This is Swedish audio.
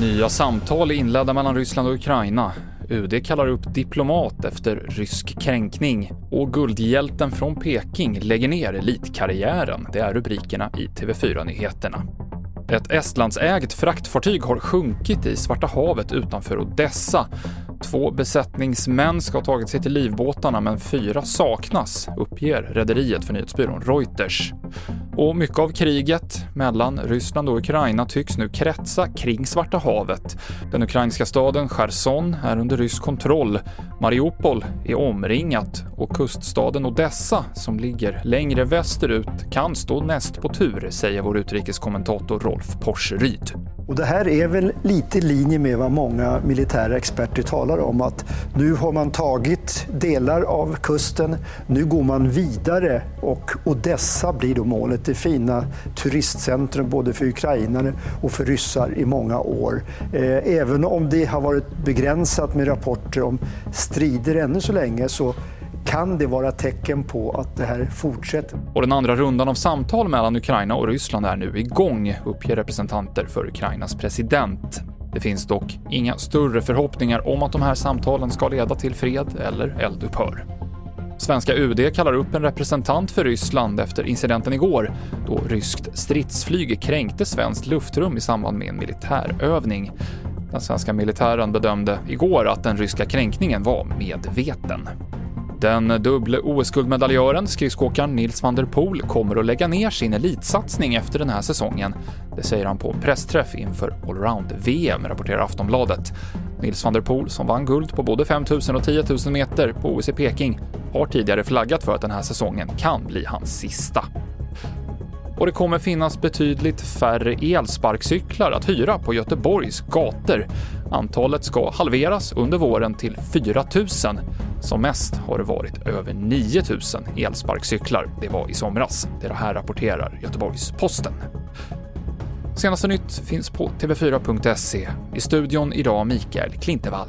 Nya samtal inledda mellan Ryssland och Ukraina. UD kallar upp diplomat efter rysk kränkning och guldhjälten från Peking lägger ner elitkarriären. Det är rubrikerna i TV4-nyheterna. Ett Estlandsägt fraktfartyg har sjunkit i Svarta havet utanför Odessa. Två besättningsmän ska ha tagit sig till livbåtarna men fyra saknas, uppger rederiet för nyhetsbyrån Reuters. Och mycket av kriget mellan Ryssland och Ukraina tycks nu kretsa kring Svarta havet. Den ukrainska staden Cherson är under rysk kontroll. Mariupol är omringat och kuststaden Odessa, som ligger längre västerut, kan stå näst på tur, säger vår utrikeskommentator Rolf Porseryd. Och det här är väl lite i linje med vad många militära experter talar om, att nu har man tagit delar av kusten, nu går man vidare och Odessa blir då målet, det fina centrum både för ukrainare och för ryssar i många år. Eh, även om det har varit begränsat med rapporter om strider ännu så länge så kan det vara tecken på att det här fortsätter. Och den andra rundan av samtal mellan Ukraina och Ryssland är nu igång, uppger representanter för Ukrainas president. Det finns dock inga större förhoppningar om att de här samtalen ska leda till fred eller eldupphör. Svenska UD kallar upp en representant för Ryssland efter incidenten igår då ryskt stridsflyg kränkte svenskt luftrum i samband med en militärövning. Den svenska militären bedömde igår att den ryska kränkningen var medveten. Den dubbla OS-guldmedaljören, skridskoåkaren Nils van der Poel, kommer att lägga ner sin elitsatsning efter den här säsongen. Det säger han på en pressträff inför allround-VM, rapporterar Aftonbladet. Nils van der Poel, som vann guld på både 5000 och 10 000 meter på OS i Peking, har tidigare flaggat för att den här säsongen kan bli hans sista. Och det kommer finnas betydligt färre elsparkcyklar att hyra på Göteborgs gator. Antalet ska halveras under våren till 4 000. Som mest har det varit över 9 000 elsparkcyklar. Det var i somras. Det här rapporterar Göteborgs-Posten. Senaste nytt finns på tv4.se. I studion idag Mikael Klintevall.